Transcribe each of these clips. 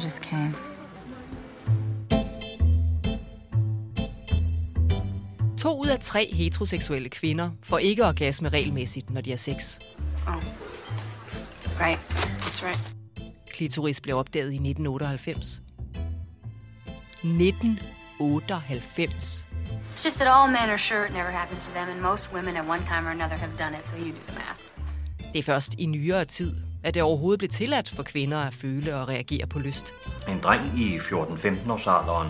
I just came. To ud af tre heteroseksuelle kvinder får ikke orgasme regelmæssigt, når de har sex. Oh. Right. That's right. Klitoris blev opdaget i 1998. 1998. It's just that all men are sure it never happened to them, and most women at one time or another have done it, so you do the math. Det er først i nyere tid, at det overhovedet blev tilladt for kvinder at føle og reagere på lyst. En dreng i 14-15 års alderen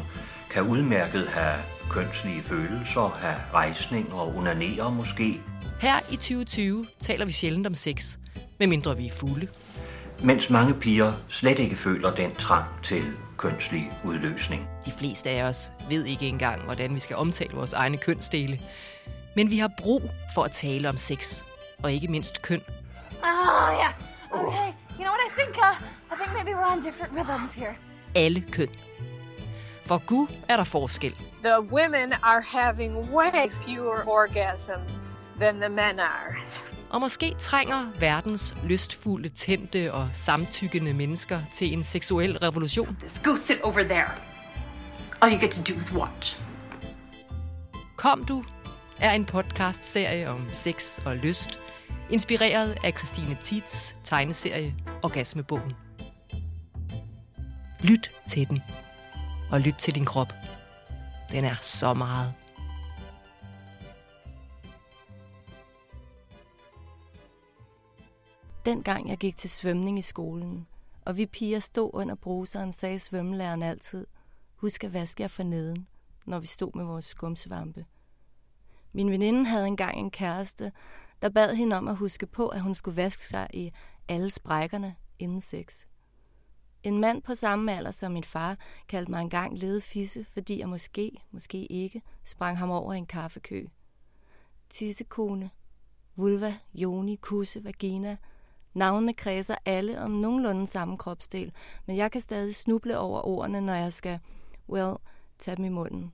kan udmærket have kønslige følelser, have rejsning og unanere måske, Her i 2020 taler vi sjældent om sex, medmindre vi er fulde. mens mange piger slet ikke føler den trang til kønslig udløsning. De fleste af os ved ikke engang, hvordan vi skal omtale vores egne kønsdele. Men vi har brug for at tale om sex, og ikke mindst køn. Oh, yeah. Okay. You know what I think? Uh, I think maybe we're on different rhythms here. Alle køn. For Gud er der forskel. The women are having way fewer orgasms than the men are. Og måske trænger verdens lystfulde, tændte og samtykkende mennesker til en seksuel revolution. Go sit over there. All you get to do is watch. Kom du er en podcastserie om sex og lyst, inspireret af Christine Tits tegneserie Orgasmebogen. Lyt til den, og lyt til din krop. Den er så meget. Dengang jeg gik til svømning i skolen, og vi piger stod under bruseren, sagde svømmelæreren altid, husk at vaske jer for neden, når vi stod med vores skumsvampe. Min veninde havde engang en kæreste, der bad hende om at huske på, at hun skulle vaske sig i alle sprækkerne inden sex. En mand på samme alder som min far kaldte mig engang lede fisse, fordi jeg måske, måske ikke, sprang ham over i en kaffekø. Tissekone, vulva, joni, kusse, vagina. Navnene kredser alle om nogenlunde samme kropsdel, men jeg kan stadig snuble over ordene, når jeg skal, well, tage dem i munden.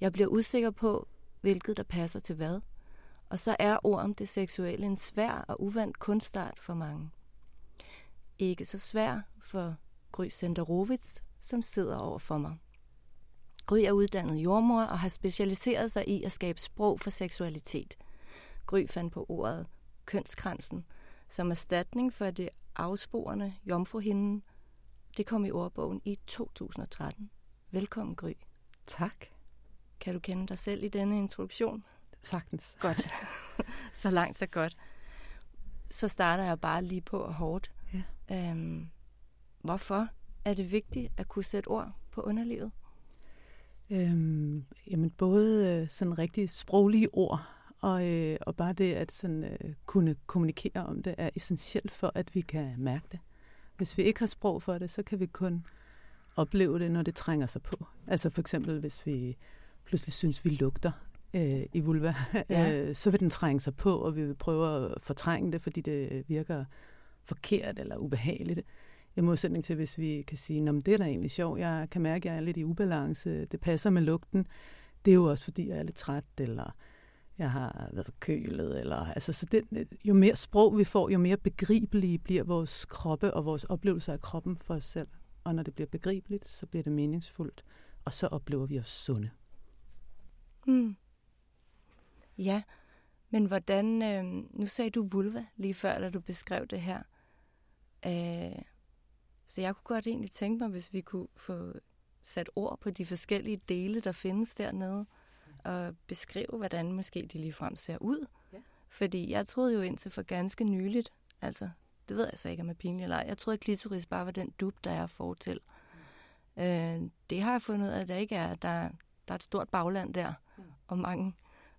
Jeg bliver usikker på, hvilket der passer til hvad, og så er ord om det seksuelle en svær og uvandt kunststart for mange. Ikke så svær for Gry Senderovits, som sidder over for mig. Gry er uddannet jordmor og har specialiseret sig i at skabe sprog for seksualitet. Gry fandt på ordet kønskransen som erstatning for det afsporende jomfruhinden. Det kom i ordbogen i 2013. Velkommen, Gry. Tak. Kan du kende dig selv i denne introduktion? Sagtens. Godt. så langt, så godt. Så starter jeg bare lige på og hårdt. Ja. Øhm, hvorfor er det vigtigt at kunne sætte ord på underlivet? Øhm, jamen både øh, sådan rigtig sproglige ord, og, øh, og bare det at sådan, øh, kunne kommunikere om det, er essentielt for, at vi kan mærke det. Hvis vi ikke har sprog for det, så kan vi kun opleve det, når det trænger sig på. Altså for eksempel, hvis vi pludselig synes, vi lugter øh, i vulva, Ja. øh, så vil den trænge sig på, og vi vil prøve at fortrænge det, fordi det virker forkert eller ubehageligt. I modsætning til, hvis vi kan sige, at det er da egentlig sjovt, jeg kan mærke, at jeg er lidt i ubalance, det passer med lugten. Det er jo også, fordi jeg er lidt træt, eller jeg har været forkølet. Eller, altså, så det, jo mere sprog vi får, jo mere begribelige bliver vores kroppe og vores oplevelser af kroppen for os selv. Og når det bliver begribeligt, så bliver det meningsfuldt, og så oplever vi os sunde. Hmm. Ja, men hvordan... Øh, nu sagde du vulva lige før, da du beskrev det her. Øh, så jeg kunne godt egentlig tænke mig, hvis vi kunne få sat ord på de forskellige dele, der findes dernede, og beskrive, hvordan måske de ligefrem ser ud. Ja. Fordi jeg troede jo indtil for ganske nyligt, altså, det ved jeg så ikke, om jeg er pinlig eller ej, jeg troede, at klitoris bare var den dub, der er fortil. Mm. Øh, det har jeg fundet ud af, at der ikke er. Der, der er et stort bagland der, mm. og mange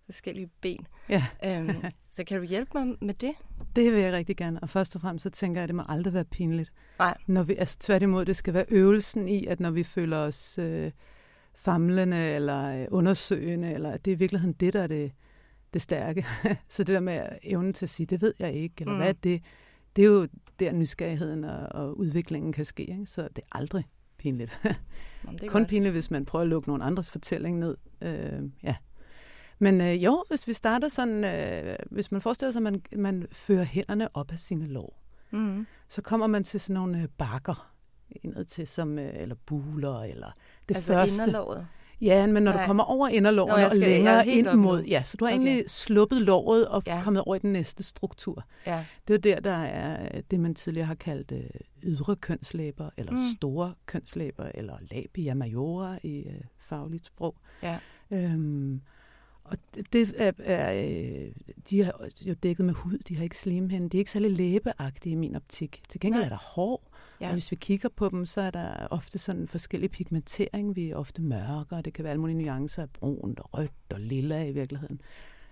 forskellige ben. Ja. Øhm, så kan du hjælpe mig med det? Det vil jeg rigtig gerne, og først og fremmest så tænker jeg, at det må aldrig være pinligt. Nej. Når vi, altså tværtimod, det skal være øvelsen i, at når vi føler os øh, famlende eller øh, undersøgende, eller det er i virkeligheden det, der er det, det stærke. så det der med evnen til at sige, det ved jeg ikke, eller Mm. mm. hvad er det? Det er jo der nysgerrigheden og, og udviklingen kan ske, ikke? så det er aldrig pinligt. Jamen, det er Kun godt. pinligt, hvis man prøver at lukke nogen andres fortælling ned. Øh, ja. Men øh, jo, hvis vi starter sådan, øh, hvis man forestiller sig, at man, man fører hænderne op af sine lår, Mm. så kommer man til sådan nogle øh, bakker indad til, som, øh, eller buler, eller det altså første. inderlåret. Ja, men når Nej. du kommer over Nå, jeg og er længere ind mod... Ja, så du har Okay. egentlig sluppet låret og Ja. kommet over i den næste struktur. Ja. Det er der, der er øh, det, man tidligere har kaldt øh, ydre kønslæber, eller mm. store kønslæber, eller labia majora i øh, fagligt sprog. Ja. Øhm, og det, er, er, øh, de er jo dækket med hud, de har ikke slimhinde. De er ikke særlig læbeagtige i min optik. Til gengæld Nej. er der hår, Ja. og hvis vi kigger på dem, så er der ofte sådan forskellig pigmentering. Vi er ofte mørkere, det kan være alle mulige nuancer af brunt og rødt og lilla i virkeligheden.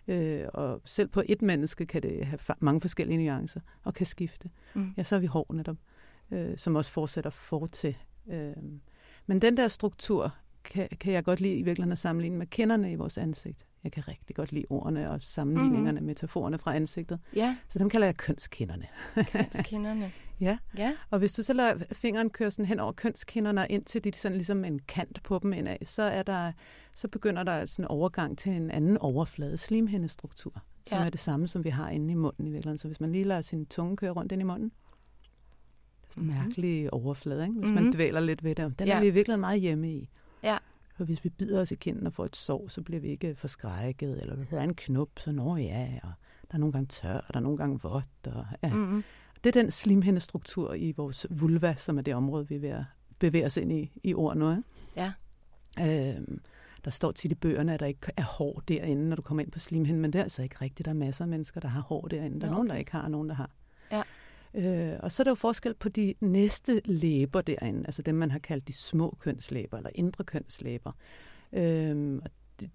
Øh, og selv på et menneske kan det have mange forskellige nuancer og kan skifte. Mm. Ja, så har vi hår netop, øh, som også fortsætter fortil. Øh, men den der struktur kan, kan jeg godt lide i virkeligheden at sammenligne med kinderne i vores ansigt. Jeg kan rigtig godt lide ordene og sammenligningerne, mm-hmm. metaforerne fra ansigtet. Ja, Så dem kalder jeg kønskinderne. kønskinderne. Ja, Ja. og hvis du så lader fingeren køre sådan hen over kønskinderne og ind til de sådan ligesom en kant på dem indad, så, er der, så begynder der sådan en overgang til en anden overflade, slimhindestruktur, som Ja. er det samme, som vi har inde i munden i virkeligheden. Så hvis man lige lader sin tunge køre rundt ind i munden, det er sådan en Mhm. mærkelig overflade, ikke? hvis Mhm. man dvæler lidt ved det. Den Ja. er vi i virkeligheden meget hjemme i. Ja. Og hvis vi bider os i kinden og får et sår, så bliver vi ikke forskrækket, eller hvis der er en knop, så når ja, og der er nogle gange tør, og der er nogle gange vådt. Og, ja. Mm-hmm. Det er den slimhindestruktur i vores vulva, som er det område, vi er ved at bevæge os ind i, i ord nu. Ja. Øhm, der står tit i bøgerne, at der ikke er hår derinde, når du kommer ind på slimhinden, men det er altså ikke rigtigt. Der er masser af mennesker, der har hår derinde. Der er Nå, nogen, der okay. ikke har, og nogen, der har. Ja. Øh, og så er der jo forskel på de næste læber derinde, altså dem, man har kaldt de små kønslæber, eller indre kønslæber. Og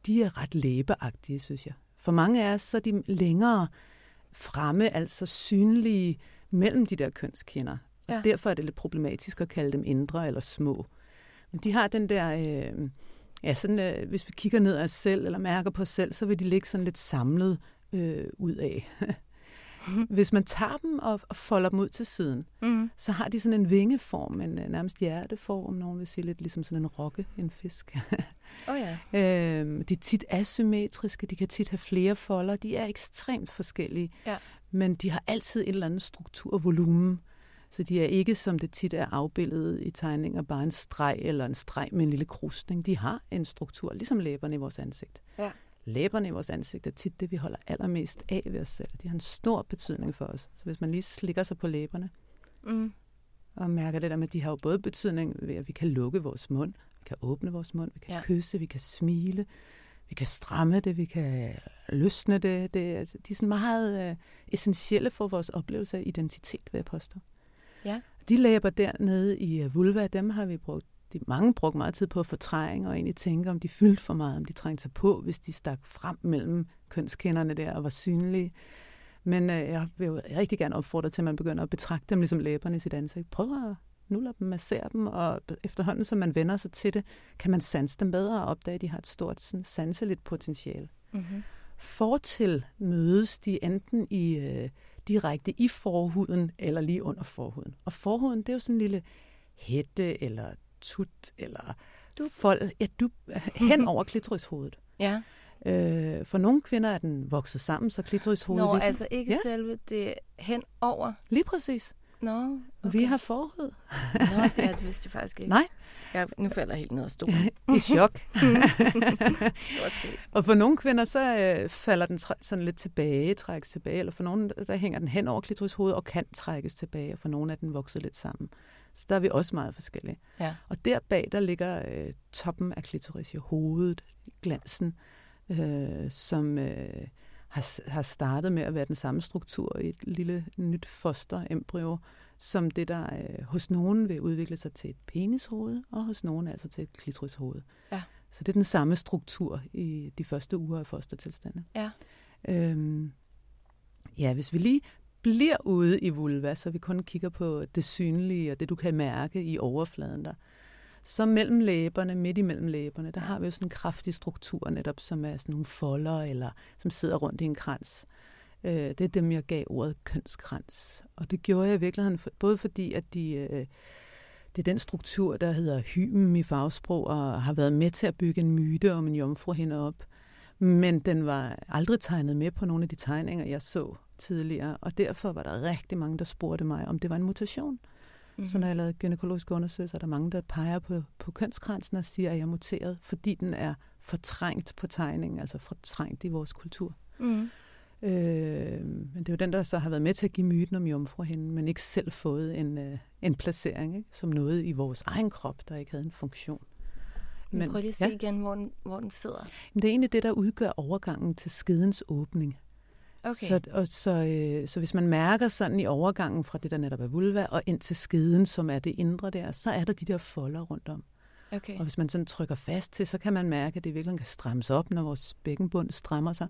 de- er ret læbeagtige, synes jeg. For mange af os, så er de længere fremme, altså synlige mellem de der kønskinder. Og Ja. derfor er det lidt problematisk at kalde dem indre eller små. Men de har den der, øh, ja, sådan, øh, hvis vi kigger ned af os selv, eller mærker på os selv, så vil de ligge sådan lidt samlet øh, ud af. Hvis man tager dem og, og folder dem ud til siden, Mm. så har de sådan en vingeform, en øh, nærmest hjerteform, nogen vil sige lidt ligesom sådan en rokke, en fisk. Oh ja. øhm, de er tit asymmetriske, de kan tit have flere folder, de er ekstremt forskellige, Ja. men de har altid en eller anden struktur og volumen. Så de er ikke, som det tit er afbildet i tegninger, bare en streg eller en streg med en lille krusning. De har en struktur, ligesom læberne i vores ansigt. Ja. Læberne i vores ansigt er tit det, vi holder allermest af ved os selv. De har en stor betydning for os. Så hvis man lige slikker sig på læberne, Mm. og mærker det der med, at de har jo både betydning ved, at vi kan lukke vores mund, vi kan åbne vores mund, vi kan Ja. kysse, vi kan smile, vi kan stramme det, vi kan løsne det. det er- de er sådan meget uh, essentielle for vores oplevelse af identitet, vil jeg påstå. Ja. De læber dernede i uh, vulva, dem har vi brugt de mange brugt meget tid på at fortrænge og egentlig tænke, om de fyldte for meget, om de trængte sig på, hvis de stak frem mellem kønskinderne der og var synlige. Men øh, jeg vil jo rigtig gerne opfordre til, at man begynder at betragte dem ligesom læberne i sit ansigt. Prøv at nulle dem, massere dem, og efterhånden, som man vender sig til det, kan man sanse dem bedre og opdage, at de har et stort sådan, sanseligt potentiale. Mm-hmm. Fortil mødes de enten i øh, direkte i forhuden eller lige under forhuden. Og forhuden, det er jo sådan en lille hætte eller tut eller Dup. fold, ja, dup, hen over klitorishovedet. Ja. Øh, for nogle kvinder er den vokset sammen, så klitorishovedet... Nå, altså ikke Ja. ja. selve det hen over. Lige præcis. Nå, Okay. Vi har forhud. Nå, det er det vidste jeg faktisk ikke. Nej, Jeg, nu falder jeg helt ned af stolen. i chok. Stort set. og for nogle kvinder, så øh, falder den sådan lidt tilbage, trækkes tilbage, eller for nogle, der hænger den hen over klitorishovedet og kan trækkes tilbage, og for nogle er den vokset lidt sammen. Så der er vi også meget forskellige. Ja. Og der bag, der ligger øh, toppen af klitoris i hovedet, glansen, øh, som øh, har, har startet med at være den samme struktur i et lille nyt fosterembryo, som det, der øh, hos nogen vil udvikle sig til et penishoved, og hos nogen altså til et klitorishoved. Ja. Så det er den samme struktur i de første uger af fostertilstanden. Ja. Øhm, ja, hvis vi lige bliver ude i vulva, så vi kun kigger på det synlige og det, du kan mærke i overfladen der, så mellem læberne, midt imellem læberne, der har vi jo sådan en kraftig struktur netop, som er sådan nogle folder, eller som sidder rundt i en krans. Øh, det er dem, jeg gav ordet kønskrans. Og det gjorde jeg i virkeligheden, både fordi, at de, øh, det er den struktur, der hedder hymen i fagsprog, og har været med til at bygge en myte om en jomfru hende op. Men den var aldrig tegnet med på nogle af de tegninger, jeg så tidligere, og derfor var der rigtig mange, der spurgte mig, om det var en mutation. Mm-hmm. Så når jeg lavede gynækologiske undersøgelser, er der mange, der peger på, på kønskransen og siger, at jeg er muteret, fordi den er fortrængt på tegningen, altså fortrængt i vores kultur. Mm. Øh, men det er jo den, der så har været med til at give myten om jomfruhinden, men ikke selv fået en, øh, en placering, ikke? som noget i vores egen krop, der ikke havde en funktion. Men, prøv lige at se ja. igen, hvor den, hvor den sidder. Men det er egentlig det, der udgør overgangen til skedens åbning. Okay. Så, og, så, øh, så hvis man mærker sådan i overgangen fra det, der netop er vulva, og ind til skeden, som er det indre der, så er der de der folder rundt om. Okay. Og hvis man sådan trykker fast til, så kan man mærke, at det virkelig kan strammes op, når vores bækkenbund strammer sig,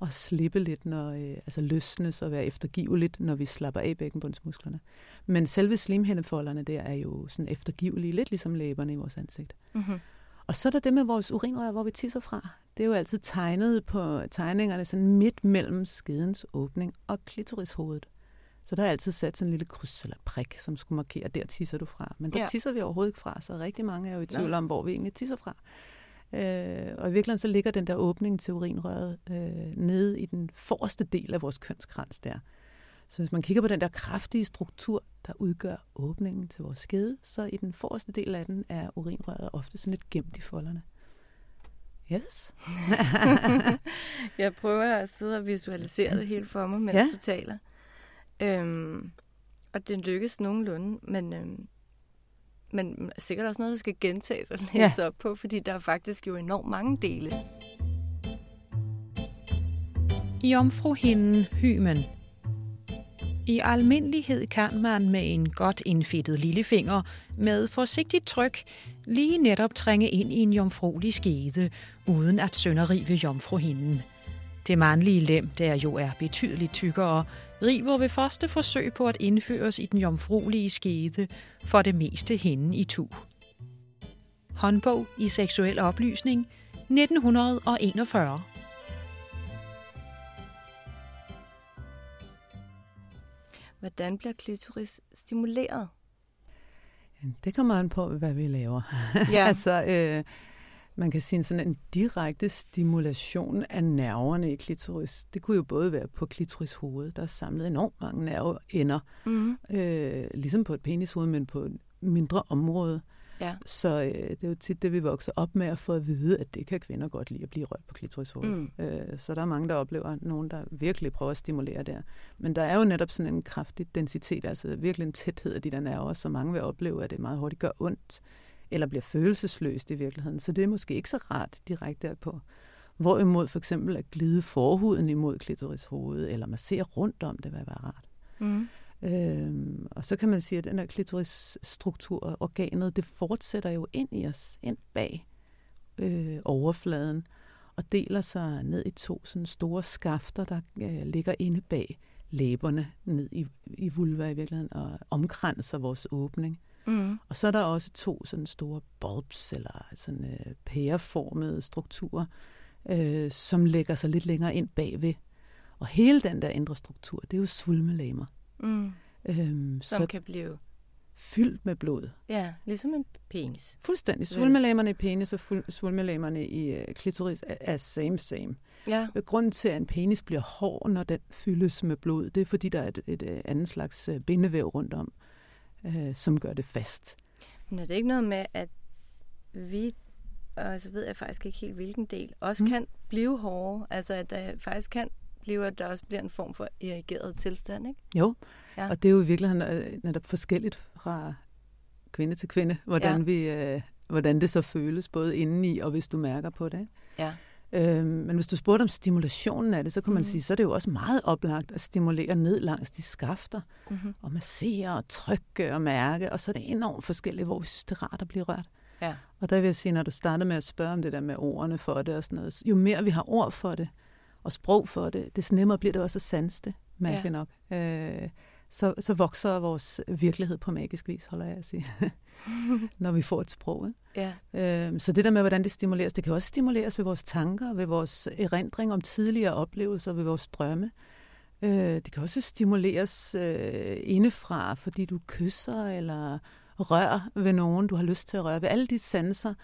og slippe lidt, når, øh, altså løsnes og være eftergiveligt, når vi slapper af bækkenbundsmusklerne. Men selve slimhændefolderne der er jo sådan eftergivelige, lidt ligesom læberne i vores ansigt. Mm-hmm. Og så er der det med vores urinrør, hvor vi tisser fra. Det er jo altid tegnet på tegningerne sådan midt mellem skedens åbning og klitorishovedet. Så der er altid sat sådan en lille kryds eller prik, som skulle markere, der tisser du fra. Men der ja. tisser vi overhovedet ikke fra, så rigtig mange er jo i tvivl om, hvor vi egentlig tisser fra. Øh, og i virkeligheden så ligger den der åbning til urinrøret øh, nede i den forreste del af vores kønskrans der. Så hvis man kigger på den der kraftige struktur, der udgør åbningen til vores skede, så i den forreste del af den er urinrøret ofte sådan lidt gemt i folderne. Yes. jeg prøver at sidde og visualisere det helt for mig, mens ja. du taler. Øhm, og det lykkes nogenlunde, men, øhm, men sikkert også noget, der skal gentages og læse ja. op på, fordi der er faktisk jo enormt mange dele. Jomfruhinden Hymen i almindelighed kan man med en godt indfittet lillefinger med forsigtigt tryk lige netop trænge ind i en jomfruelig skede, uden at sønderrive jomfruhinden. Det mandlige lem, der jo er betydeligt tykkere, river ved første forsøg på at indføres i den jomfruelige skede for det meste hende i tu. Håndbog i seksuel oplysning 1941 Hvordan bliver klitoris stimuleret? Det kommer an på, hvad vi laver. Ja. altså, øh, man kan sige sådan en direkte stimulation af nerverne i klitoris. Det kunne jo både være på klitoris hoved, der er samlet enormt mange nerveender, mm-hmm. øh, ligesom på et penishoved, men på et mindre område. Ja. Så øh, det er jo tit det, vi vokser op med at få at vide, at det kan kvinder godt lide at blive rørt på klitorishovedet. Mm. Øh, så der er mange, der oplever nogen, der virkelig prøver at stimulere der. Men der er jo netop sådan en kraftig densitet, altså virkelig en tæthed af de der nerver, så mange vil opleve, at det meget hurtigt gør ondt, eller bliver følelsesløst i virkeligheden. Så det er måske ikke så rart direkte på. Hvorimod for eksempel at glide forhuden imod klitorishovedet, eller massere rundt om det, vil være rart. Mm. Øhm, og så kan man sige, at den her klitorisstruktur, organet, det fortsætter jo ind i os, ind bag øh, overfladen, og deler sig ned i to sådan store skafter, der øh, ligger inde bag læberne, ned i, i vulva i virkeligheden, og omkranser vores åbning. Mm. Og så er der også to sådan store bulbs, eller sådan øh, pæreformede strukturer, øh, som lægger sig lidt længere ind bagved. Og hele den der indre struktur, det er jo svulmelæmer. Mm. Øhm, Som så kan blive fyldt med blod. Ja, ligesom en penis. Fuldstændig. Svulmelæmerne i penis og svulmelæmerne i uh, klitoris er same same. Ja. Grunden til, at en penis bliver hård, når den fyldes med blod, det er, fordi der er et, et, øh, andet slags bindevæv rundt om, uh, som gør det fast. Men er det ikke noget med, at vi, og så ved jeg faktisk ikke helt hvilken del, også mm. kan blive hårde? Altså, at der faktisk kan blive, at der også bliver en form for irrigeret tilstand, ikke? Jo, ja. og det er jo i virkeligheden øh, netop forskelligt fra kvinde til kvinde, hvordan, ja. vi, øh, hvordan det så føles, både indeni og hvis du mærker på det. Ja. Øhm, men hvis du spurgte om stimulationen af det, så kan man mm. sige, så er det jo også meget oplagt at stimulere ned langs de skafter, mm-hmm. og massere og trykke og mærke, og så er det enormt forskelligt, hvor vi synes, det er rart at blive rørt. Ja. Og der vil jeg sige, når du startede med at spørge om det der med ordene for det og sådan noget, jo mere vi har ord for det, og sprog for det, des nemmere bliver det også at sanse det, mærkeligt ja. nok. Øh, så, så vokser vores virkelighed på magisk vis, holder jeg at sige, når vi får et sprog. Ikke? Ja. Øh, så det der med, hvordan det stimuleres, det kan også stimuleres ved vores tanker, ved vores erindring om tidligere oplevelser, ved vores drømme. Øh, det kan også stimuleres øh, indefra, fordi du kysser eller rører ved nogen, du har lyst til at røre ved. Alle de sanser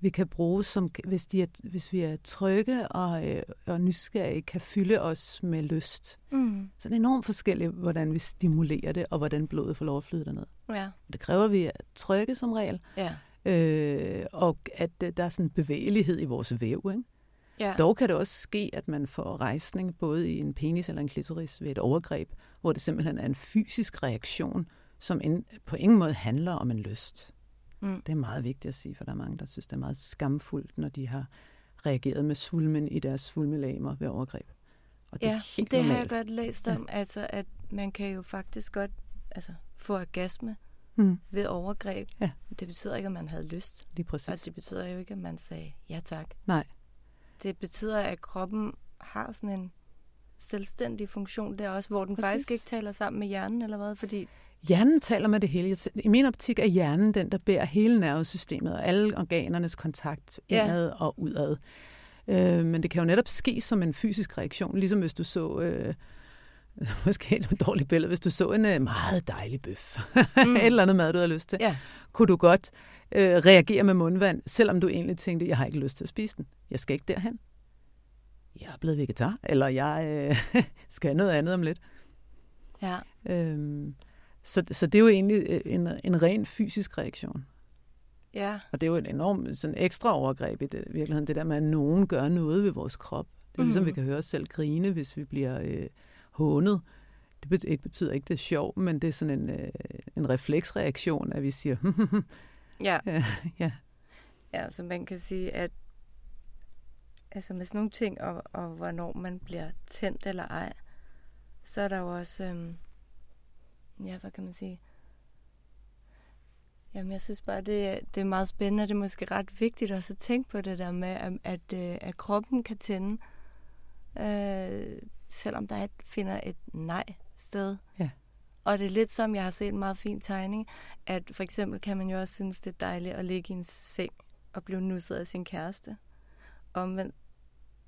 vi kan bruge, som, hvis, de er, hvis vi er trygge og, øh, og nysgerrige, kan fylde os med lyst. Mm. Så det er enormt forskelligt, hvordan vi stimulerer det, og hvordan blodet får lov at flyde derned. Ja. Det kræver, at vi er trygge som regel, Ja. øh, og at øh, der er sådan en bevægelighed i vores væv. Ikke? Ja. Dog kan det også ske, at man får rejsning både i en penis eller en klitoris ved et overgreb, hvor det simpelthen er en fysisk reaktion, som en, på ingen måde handler om en lyst. Mm. Det er meget vigtigt at sige, for der er mange, der synes, det er meget skamfuldt, når de har reageret med svulmen i deres svulmelamer ved overgreb. Og det ja, er helt det har jeg normalt. godt læst om, altså at man kan jo faktisk godt altså, få orgasme Mm. ved overgreb. Ja. Det betyder ikke, at man havde lyst. Lige præcis. Og det betyder jo ikke, at man sagde ja tak. Nej. Det betyder, at kroppen har sådan en selvstændig funktion der også, hvor den. Præcis. faktisk ikke taler sammen med hjernen eller hvad, fordi Hjernen taler med det hele. I min optik er hjernen den, der bærer hele nervesystemet og alle organernes kontakt Ja. indad og udad. Øh, men det kan jo netop ske som en fysisk reaktion, ligesom hvis du så... Øh, måske et dårligt billede, hvis du så en øh, meget dejlig bøf. Mm. et eller andet mad, du havde lyst til. Ja. Kunne du godt øh, reagere med mundvand, selvom du egentlig tænkte, jeg har ikke lyst til at spise den. Jeg skal ikke derhen. Jeg er blevet vegetar, eller jeg øh, skal noget andet om lidt. ja, Øhm, så, så det er jo egentlig øh, en, en ren fysisk reaktion. ja, Og det er jo et enormt sådan ekstra overgreb i det, i virkeligheden, det der med, at nogen gør noget ved vores krop. Det er ligesom, Mhm. vi kan høre os selv grine, hvis vi bliver øh, hånet. Det betyder, ikke, det er sjov, men det er sådan en, øh, en refleksreaktion, at vi siger, ja. ja, ja, Ja, så man kan sige, at altså med sådan nogle ting, og, og hvornår man bliver tændt eller ej, så er der jo også, øhm, ja, hvad kan man sige? Jamen, jeg synes bare, det, det er meget spændende, og det er måske ret vigtigt også at tænke på det der med, at, at, øh, at kroppen kan tænde, øh, selvom der er et, finder et nej sted. Ja. Og det er lidt som, jeg har set en meget fin tegning, at for eksempel kan man jo også synes, det er dejligt at ligge i en seng og blive nusset af sin kæreste. Omvendt.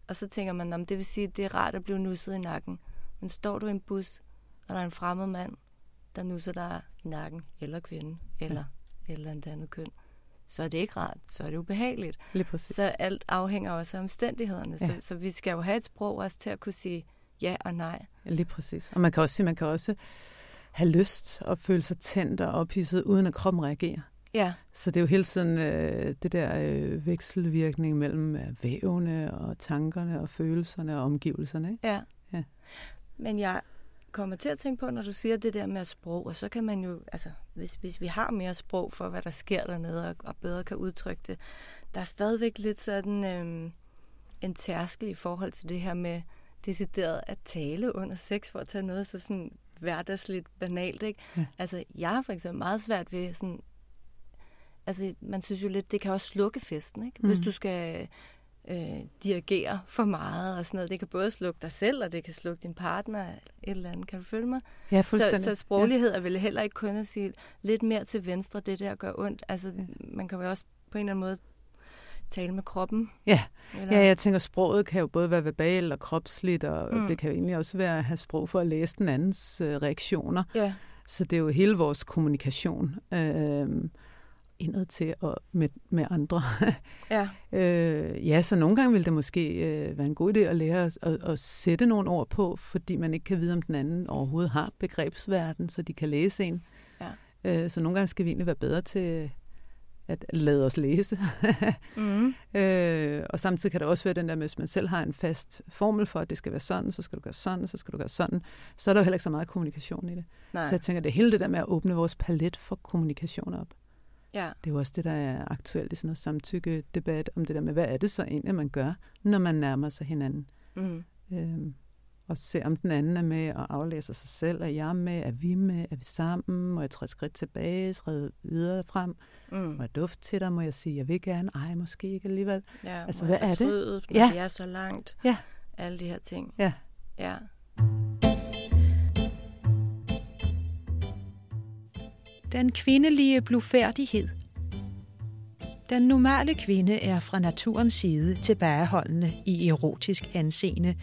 Og så tænker man, om det vil sige, at det er rart at blive nusset i nakken. Men står du i en bus, og der er en fremmed mand, der nusser dig i nakken, eller kvinde, eller ja. eller andet andet køn, så er det ikke rart, så er det ubehageligt. lige præcis. Så alt afhænger også af omstændighederne. Ja. Så, så vi skal jo have et sprog også til at kunne sige ja og nej. Lige præcis. Og man kan også sige, man kan også have lyst og føle sig tændt og ophidset, uden at kroppen reagerer. Ja, Så det er jo hele tiden øh, det der øh, vekselvirkning mellem øh, vævene og tankerne og følelserne og omgivelserne. Ikke? ja. Ja. Men jeg kommer til at tænke på, når du siger det der med sprog, og så kan man jo, altså hvis, hvis vi har mere sprog for, hvad der sker dernede, og, og bedre kan udtrykke det, der er stadigvæk lidt sådan øhm, en tærskel i forhold til det her med decideret at tale under sex, for at tage noget så sådan hverdagsligt banalt, ikke? Ja. Altså, jeg har for eksempel meget svært ved sådan, altså man synes jo lidt, det kan også slukke festen, ikke? Hvis Mhm. du skal øh, dirigere for meget og sådan noget. Det kan både slukke dig selv, og det kan slukke din partner, eller et eller andet. Kan du følge mig? Ja, Så, fuldstændig. så sproglighed er vel heller ikke kun at sige lidt mere til venstre, det der gør ondt. Altså, man kan jo også på en eller anden måde tale med kroppen. Ja. Eller, Ja, jeg tænker, sproget kan jo både være verbalt og kropsligt, og mm. det kan jo egentlig også være at have sprog for at læse den andens øh, reaktioner. ja. Så det er jo hele vores kommunikation øh, indad til og med, med andre. ja. øh, ja, så nogle gange vil det måske øh, være en god idé at lære at, at, at sætte nogle ord på, fordi man ikke kan vide, om den anden overhovedet har begrebsverden, så de kan læse en. Ja. Øh, så nogle gange skal vi egentlig være bedre til at lade os læse. Mm. Øh, og samtidig kan det også være den der hvis man selv har en fast formel for, at det skal være sådan, så skal du gøre sådan, så skal du gøre sådan, så er der jo heller ikke så meget kommunikation i det. Nej. Så jeg tænker, det hele det der med at åbne vores palet for kommunikation op. Ja. Det er jo også det, der er aktuelt i sådan noget samtykke-debat om det der med, hvad er det så egentlig, man gør, når man nærmer sig hinanden. Mm. Øhm, og se, om den anden er med og aflæser sig selv. Er jeg med? Er vi med? Er vi sammen? Må jeg træde skridt tilbage? Træde videre frem? Mm. Må jeg dufte til dig? Må jeg sige, jeg vil gerne? Ej, måske ikke alligevel. Ja, Altså, må hvad jeg er det? Når Ja. vi er så langt. Ja. Alle de her ting. Ja. Ja. Den kvindelige blufærdighed. Den normale kvinde er fra naturens side tilbageholdende i erotisk anseende.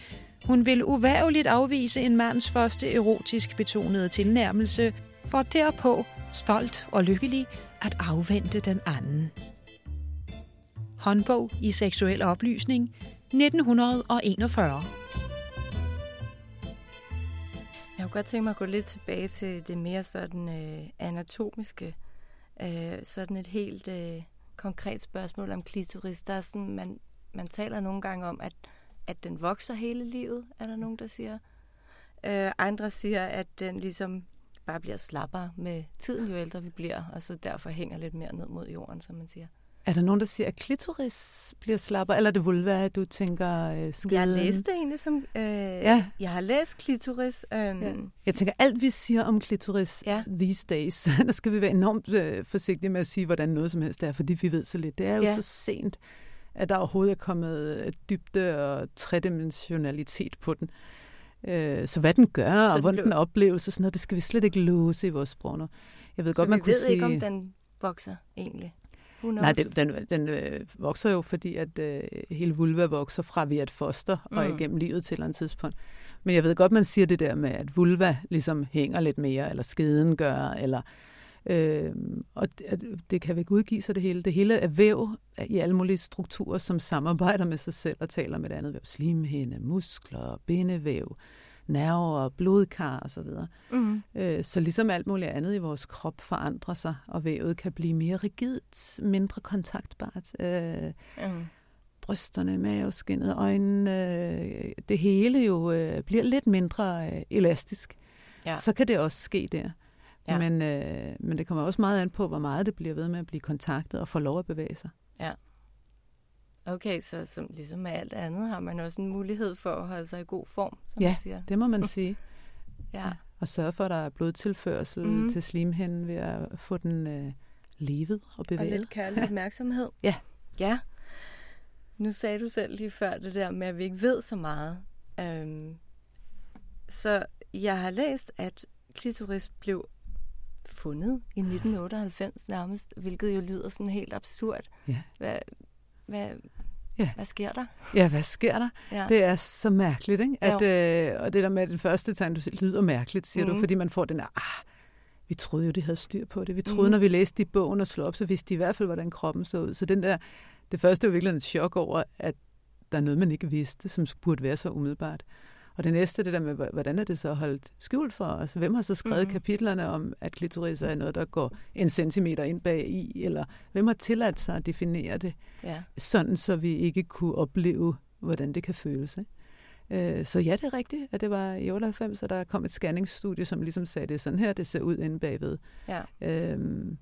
Hun vil uværligt afvise en mands første erotisk betonede tilnærmelse, for derpå, stolt og lykkelig, at afvente den anden. Håndbog i seksuel oplysning, 1941. kunne godt tænke mig at gå lidt tilbage til det mere sådan øh, anatomiske. Øh, sådan et helt øh, konkret spørgsmål om klitoris. Der er sådan, man, man taler nogle gange om, at, at den vokser hele livet, er der nogen, der siger. Øh, andre siger, at den ligesom bare bliver slappere med tiden, jo ældre vi bliver, og så derfor hænger lidt mere ned mod jorden, som man siger. Er der nogen, der siger, at klitoris bliver slappere, eller er det vulva, du tænker øh, skeden? Jeg læste egentlig som... Øh, ja. Jeg har læst klitoris. Øh, ja. Jeg tænker, alt vi siger om klitoris ja. these days, der skal vi være enormt øh, forsigtige med at sige, hvordan noget som helst er, fordi vi ved så lidt. Det er jo ja. så sent, at der overhovedet er kommet dybde og tredimensionalitet på den. Øh, så hvad den gør, så og hvordan den opleves, og sådan noget, det skal vi slet ikke låse i vores sprog nu. Jeg ved så godt, man kunne sige... ved ikke, om den vokser egentlig? Nej, den, den, den øh, vokser jo, fordi at øh, hele vulva vokser fra ved et foster mm. og igennem livet til et eller andet tidspunkt. Men jeg ved godt, man siger det der med, at vulva ligesom hænger lidt mere, eller skeden gør, eller... Øh, og det, det kan ikke udgive sig det hele. Det hele er væv i alle mulige strukturer, som samarbejder med sig selv og taler med det andet væv. Slimhinde, muskler, bindevæv, nerver, blodkar osv. Så, mm. øh, så ligesom alt muligt andet i vores krop forandrer sig, og vævet kan blive mere rigidt, mindre kontaktbart. Øh, mm. Brysterne, maveskinnet, øjnene, øh, det hele jo øh, bliver lidt mindre øh, elastisk. Ja. Så kan det også ske der. Ja. Men, øh, men det kommer også meget an på, hvor meget det bliver ved med at blive kontaktet og få lov at bevæge sig. Ja. Okay, så som, ligesom med alt andet har man også en mulighed for at holde sig i god form, som ja, man siger. det må man sige. ja. Og sørge for, at der er blodtilførsel mm. til slimhinden ved at få den øh, levet og bevæget. Og lidt kærlig opmærksomhed. ja. Ja. Nu sagde du selv lige før det der med, at vi ikke ved så meget. Øhm, så jeg har læst, at klitoris blev fundet i 1998 nærmest, hvilket jo lyder sådan helt absurd. Ja. Hvad, hvad, Ja. Hvad sker der? Ja, hvad sker der? Ja. Det er så mærkeligt, ikke? At, øh, og det der med den første tegn, du siger, lyder mærkeligt, siger mm. du, fordi man får den der, ah, vi troede jo, de havde styr på det. Vi troede, mm. når vi læste i bogen og slog op, så vidste de i hvert fald, hvordan kroppen så ud. Så den der, det første er jo virkelig et chok over, at der er noget, man ikke vidste, som burde være så umiddelbart. Og det næste, det der med, hvordan er det så holdt skjult for os? Hvem har så skrevet mm. kapitlerne om, at klitoris er noget, der går en centimeter ind bag i? Eller hvem har tilladt sig at definere det? Ja. Sådan, så vi ikke kunne opleve, hvordan det kan føles. Ikke? Øh, så ja, det er rigtigt, at det var i 98, at der kom et scanningsstudie, som ligesom sagde, det sådan her, det ser ud inde bagved. Ja. Øhm,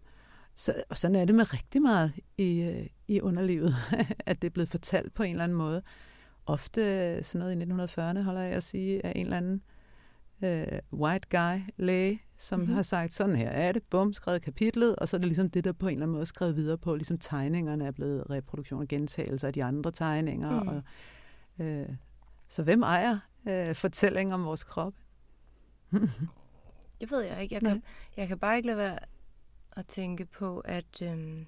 så, og sådan er det med rigtig meget i, øh, i underlivet, at det er blevet fortalt på en eller anden måde ofte sådan noget i 1940'erne, holder jeg at sige, af en eller anden øh, white guy læge, som mm-hmm. har sagt, sådan her er det, bum, skrevet kapitlet, og så er det ligesom det, der på en eller anden måde skrevet videre på, ligesom tegningerne er blevet reproduktion og gentagelser af de andre tegninger. Mm. Og, øh, så hvem ejer øh, fortællingen om vores krop? det ved jeg ikke. Jeg kan, jeg kan bare ikke lade være at tænke på, at... Øh,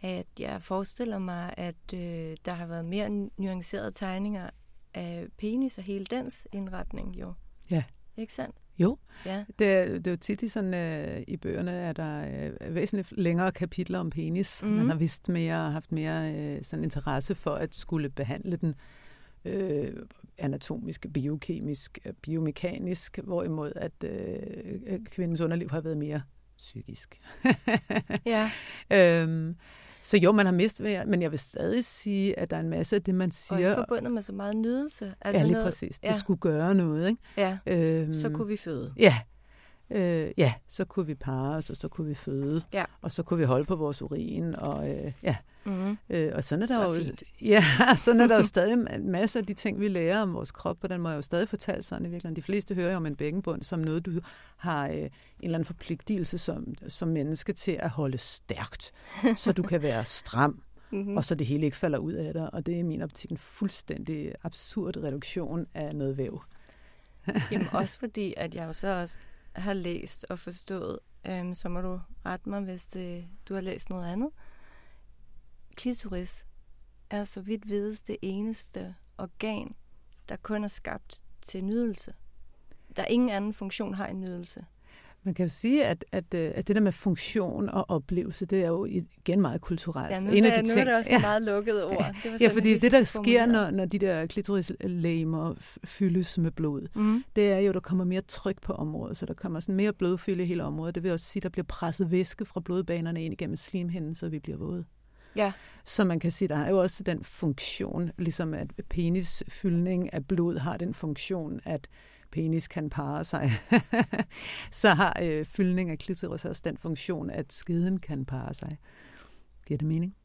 at jeg forestiller mig, at øh, der har været mere nuancerede tegninger af penis og hele dens indretning jo. Ja. Ikke sandt? Jo. Ja. Det, er, det er jo tit i, sådan, øh, i bøgerne, at der er øh, væsentligt længere kapitler om penis. Mm. Man har vist mere, haft mere øh, sådan interesse for at skulle behandle den øh, anatomisk, biokemisk, biomekanisk, hvorimod at øh, kvindens underliv har været mere psykisk. ja. øhm, så jo, man har mistet men jeg vil stadig sige, at der er en masse af det, man siger... Og forbundet med så meget nydelse. Altså ja, lige noget, præcis. Det ja. skulle gøre noget, ikke? Ja, øhm, så kunne vi føde. Ja, øh, ja, så kunne vi parre os, og så kunne vi føde. Ja. Og så kunne vi holde på vores urin, og øh, ja. Mm-hmm. Øh, og sådan er der så jo, fint. ja, sådan er der jo stadig en masse af de ting, vi lærer om vores krop, på den må jeg jo stadig fortælle sådan i virkeligheden. De fleste hører jo om en bækkenbund som noget, du har øh, en eller anden forpligtelse som, som menneske til at holde stærkt, så du kan være stram. Mm-hmm. og så det hele ikke falder ud af dig. Og det er i min optik en fuldstændig absurd reduktion af noget væv. Jamen også fordi, at jeg jo så også har læst og forstået, øhm, så må du rette mig, hvis det, du har læst noget andet. Klitoris er så vidt vides det eneste organ, der kun er skabt til nydelse. Der ingen anden funktion har en nydelse. Man kan jo sige, at, at, øh, at det der med funktion og oplevelse, det er jo igen meget kulturelt. Ja, nu, en af de nu er ting, det også ja. et meget lukket ord. Det var Ja, fordi det, der sker, når, når de der klitorislæmer fyldes med blod, Mm. det er jo, der kommer mere tryk på området, så der kommer sådan mere blodfylde i hele området. Det vil også sige, at der bliver presset væske fra blodbanerne ind igennem slimhinden, så vi bliver våde. Ja. Så man kan sige, der er jo også den funktion, ligesom at penisfyldning af blod har den funktion, at penis kan parre sig. så har øh, fyldning af klitoris også den funktion, at skeden kan parre sig. Giver det mening?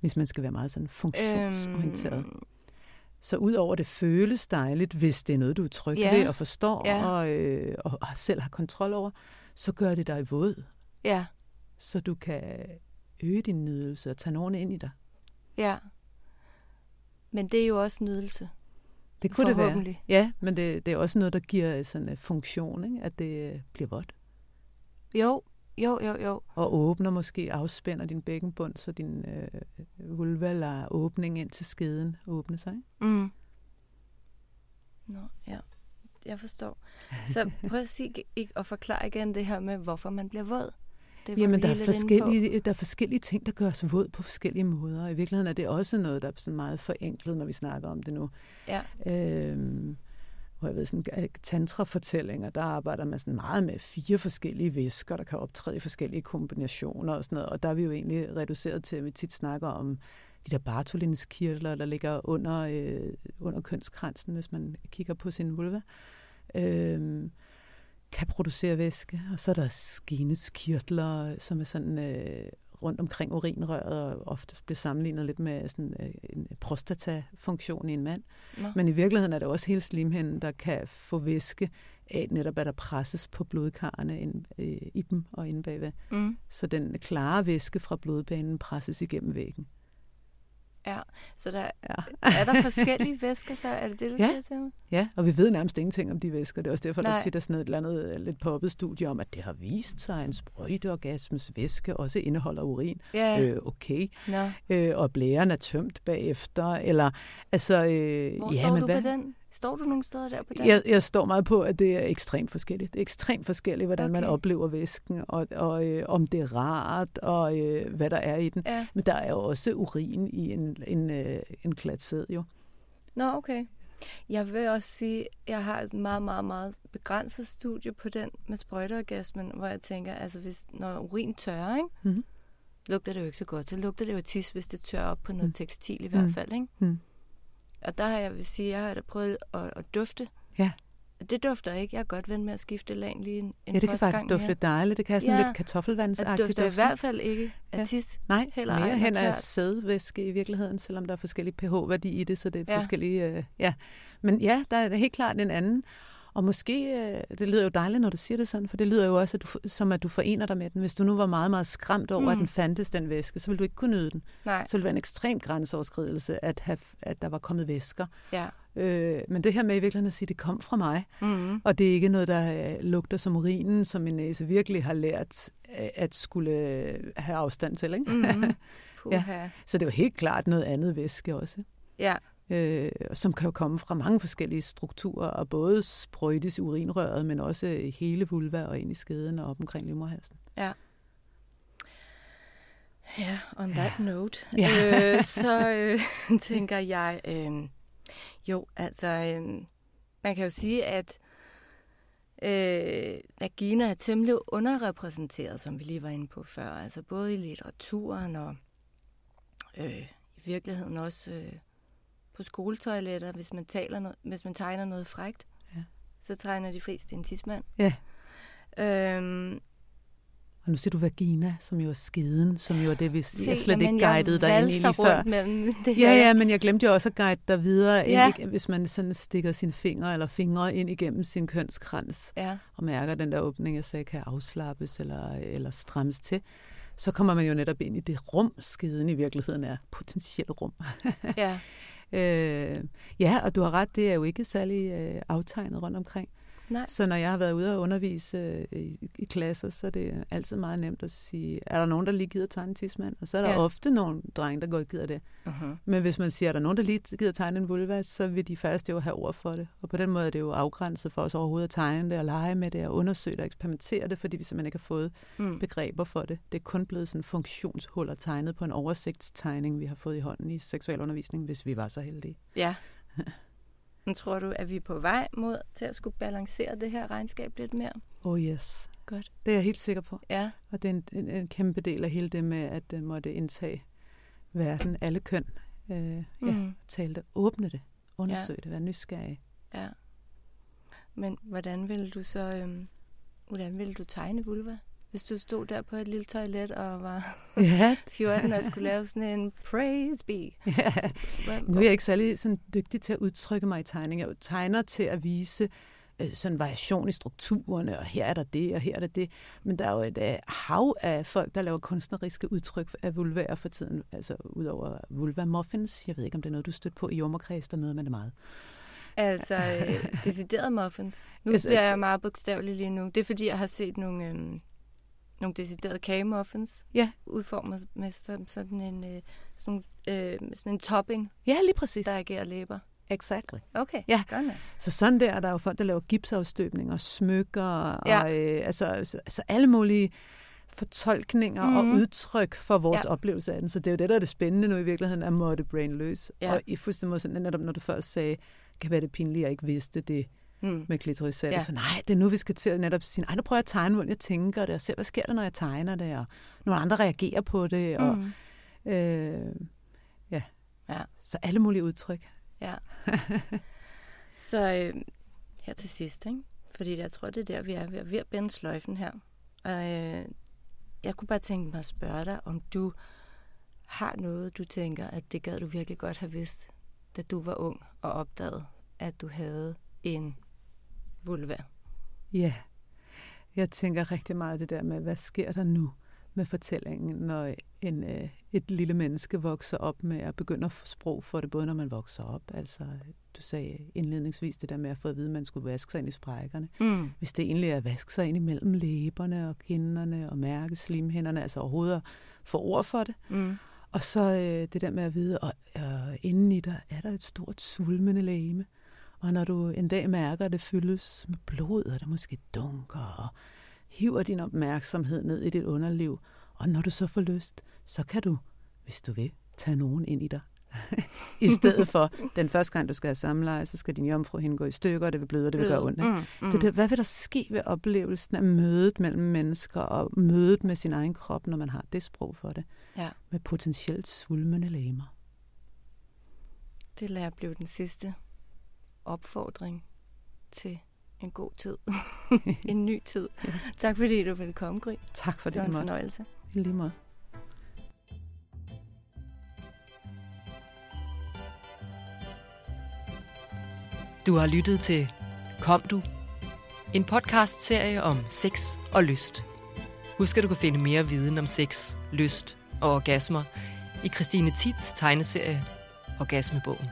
Hvis man skal være meget sådan funktionsorienteret. Øhm, Så udover det føles dejligt, hvis det er noget, du er tryg Ja. ved og forstår Ja. og, øh, og selv har kontrol over, så gør det dig våd, ja, så du kan øge din nydelse og tage nogen ind i dig. ja. Men det er jo også nydelse. Det kunne det være. Ja, men det, det er også noget, der giver sådan en funktion, ikke? at det øh, bliver vådt. Jo, jo, jo, jo. Og åbner måske, afspænder din bækkenbund, så din øh, vulva lader åbning ind til skeden åbne sig. Ikke? Mm. Nå, ja. Jeg forstår. Så prøv at sige ikke og forklare igen det her med, hvorfor man bliver våd. Det var Jamen, der er, forskellige, der er forskellige ting, der gør os våd på forskellige måder. I virkeligheden er det også noget, der er sådan meget forenklet, når vi snakker om det nu. Ja. Øhm, hvor jeg ved, sådan øh, tantra-fortællinger, der arbejder man sådan meget med fire forskellige væsker, der kan optræde i forskellige kombinationer og sådan noget. Og der er vi jo egentlig reduceret til, at vi tit snakker om de der Bartholins-kirtler, der ligger under, øh, under kønskransen, hvis man kigger på sin vulva. Øhm, kan producere væske, og så er der skineskirtler, som er sådan øh, rundt omkring urinrøret, og ofte bliver sammenlignet lidt med sådan, øh, en prostatafunktion i en mand. Nå. Men i virkeligheden er det også hele slimhinden, der kan få væske af netop, at der presses på blodkarrene ind, øh, i dem og inde bagved. Mm. Så den klare væske fra blodbanen presses igennem væggen. Ja, så der, Ja. er der forskellige væsker, så er det det, du Ja. siger til mig? Ja, og vi ved nærmest ingenting om de væsker. Det er også derfor, Nej. Der tit er sådan et eller andet øh, lidt poppet studie om, at det har vist sig, at en sprøjteorgasmes væske også indeholder urin. Ja, Øh, okay. Nå. Øh, og blæren er tømt bagefter. Eller, altså, øh, Hvor ja, står men du hvad? på den? Står du nogle steder der på den? Jeg, jeg står meget på, at det er ekstremt forskelligt. Det er ekstremt forskelligt, hvordan okay. man oplever væsken, og, og øh, om det er rart, og øh, hvad der er i den. Ja. Men der er jo også urin i en, en, øh, en klat sæd, jo. Nå, okay. Jeg vil også sige, at jeg har et meget, meget, meget begrænset studie på den med sprøjteorgasmen, hvor jeg tænker, altså hvis, når urin tørrer, ikke? Mhm. lugter det jo ikke så godt. Så lugter det jo tis, hvis det tørrer op på noget Mm. tekstil i hvert Mm. fald. Ikke? Mm. Og der har jeg vil sige, jeg har da prøvet at, at dufte. Ja. Det dufter ikke. Jeg er godt vendt med at skifte lag lige en, en Ja, det kan faktisk dufte lidt dejligt. Det kan have sådan Ja. lidt Det kartoffelvandsagtigt dufter i duft. hvert fald ikke af Ja. tis. Nej, Heller mere hen af sædvæske i virkeligheden, selvom der er forskellige pH-værdi i det, så det er Ja. forskellige... Øh, ja. Men ja, der er helt klart en anden. Og måske, øh, det lyder jo dejligt, når du siger det sådan, for det lyder jo også, at du, som at du forener dig med den. Hvis du nu var meget, meget skræmt over, mm. at Mm. den fandtes, den væske, så ville du ikke kunne nyde den. Nej, Så ville det være en ekstrem grænseoverskridelse, at, have, at der var kommet væsker. ja. Øh, men det her med i virkeligheden at sige, at det kom fra mig, Mm-hmm. og det er ikke noget, der øh, lugter som urinen, som min næse virkelig har lært øh, at skulle øh, have afstand til. Ikke? Puha. Ja. Så det er jo helt klart noget andet væske også, ja. Øh, som kan jo komme fra mange forskellige strukturer, og både sprøjtes i urinrøret, men også hele vulva og ind i skeden og op omkring livmoderhalsen. Ja, on that note, Ja. øh, så øh, tænker jeg, øh, jo, altså, øh, man kan jo sige, at øh, vagina er temmelig underrepræsenteret, som vi lige var inde på før, altså både i litteraturen og øh, i virkeligheden også øh, på skoletoiletter, hvis man, taler no- hvis man tegner noget frægt, Ja. så tegner de fleste en tidsmand. Ja. Øhm, Og nu siger du vagina, som jo er skeden, som jo er det, vi se, jeg slet ikke guidede dig ind i lige før. det Ja, her. ja, men jeg glemte jo også at guide dig videre, Ja. ind, hvis man sådan stikker sine fingre eller fingre ind igennem sin kønskrans, ja. og mærker den der åbning, jeg sagde, kan afslappes eller, eller strammes til, så kommer man jo netop ind i det rum, skeden i virkeligheden er, potentielt rum. ja. øh, ja, og du har ret, det er jo ikke særlig øh, aftegnet rundt omkring. Nej. Så når jeg har været ude og undervise øh, i, i klasser, så er det altid meget nemt at sige, er der nogen, der lige gider tegne en tidsmand? Og så er der Ja. ofte nogle drenge, der godt gider det. Uh-huh. Men hvis man siger, er der nogen, der lige gider tegne en vulva, så vil de første jo have ord for det. Og på den måde er det jo afgrænset for os overhovedet at tegne det, og lege med det, og undersøge det, og eksperimentere det, fordi vi simpelthen ikke har fået Mm. begreber for det. Det er kun blevet sådan funktionshuller tegnet på en oversigtstegning, vi har fået i hånden i seksualundervisning, hvis vi var så heldige. Ja. Men tror du, at vi er på vej mod til at skulle balancere det her regnskab lidt mere? Oh yes. Godt. Det er jeg helt sikker på. Ja. Og det er en, en, en kæmpe del af hele det med, at det måtte indtage verden, alle køn. Øh, ja, Mhm. tale det, åbne det, undersøge det, være nysgerrig. Ja. Men hvordan ville du så, øhm, hvordan ville du tegne vulva? Hvis du stod der på et lille toilet og var Ja. 14 og skulle lave sådan en praise be. Ja. Nu er jeg ikke særlig sådan dygtig til at udtrykke mig i tegning. Jeg tegner til at vise øh, sådan variation i strukturerne, og her er der det, og her er der det. Men der er jo et øh, hav af folk, der laver kunstneriske udtryk af vulvaer for tiden. Altså udover vulva muffins. Jeg ved ikke, om det er noget, du stødt på i jordmorkreds, der noget med det meget. Altså, øh, decideret muffins. Nu Altså, bliver jeg meget bogstavelig lige nu. Det er fordi, jeg har set nogle, øhm, nogle deciderede kagemuffins. Ja. Udformet med sådan, sådan, en, øh, sådan, øh, sådan en topping, Ja, lige præcis. der agerer læber. Exactly. Okay, Ja. Så sådan der er der jo folk, der laver gipsafstøbninger, smykker, Ja. og øh, altså, altså, alle mulige fortolkninger mm. og Mhm. udtryk for vores Ja. oplevelse af den. Så det er jo det, der er det spændende nu i virkeligheden, at måtte brain løs. Ja. Og i fuldstændig måde, netop når du først sagde, kan være det pinligt, at jeg ikke vidste det Mm. med klitorisal. Ja. Så nej, det er nu, vi skal til at netop sige, ej, nu prøver jeg at tegne, hvordan jeg tænker det, og se, hvad sker der, når jeg tegner det, og nogle andre reagerer på det, og Mm. øh, ja. Ja. Så alle mulige udtryk. Ja. Så øh, her til sidst, ikke? fordi jeg tror, det er der, vi er ved, ved at binde sløjfen her. Og øh, jeg kunne bare tænke mig at spørge dig, om du har noget, du tænker, at det gad du virkelig godt have vidst, da du var ung og opdagede, at du havde en vulva. Ja, jeg tænker rigtig meget det der med, hvad sker der nu med fortællingen, når en, øh, et lille menneske vokser op med at begynde at få sprog for det, både når man vokser op. Altså, du sagde indledningsvis det der med at få at vide, at man skulle vaske sig ind i sprækkerne. Mm. Hvis det egentlig er at vaske sig ind imellem læberne og kinderne og mærke slimhænderne, altså overhovedet at få ord for det. Mm. Og så øh, det der med at vide, at øh, inden i dig er der et stort svulmende lægeme. Og når du en dag mærker, at det fyldes med blod, og der måske dunker, og hiver din opmærksomhed ned i dit underliv, og når du så får lyst, så kan du, hvis du vil, tage nogen ind i dig. I stedet for, den første gang, du skal have samleje, så skal din jomfru hende gå i stykker, og det vil bløde, og det vil gøre ondt. Ikke? Mm. Mm. Det, det, hvad vil der ske ved oplevelsen af mødet mellem mennesker, og mødet med sin egen krop, når man har det sprog for det? Ja. Med potentielt svulmende læmer. Det lader blive den sidste opfordring til en god tid. en ny tid. Tak fordi du ville komme, Gry. Tak for Det det, var en måtte. fornøjelse. I lige måde. Du har lyttet til Kom du? En podcast-serie om sex og lyst. Husk, at du kan finde mere viden om sex, lyst og orgasmer i Christine Tits tegneserie Orgasmebogen.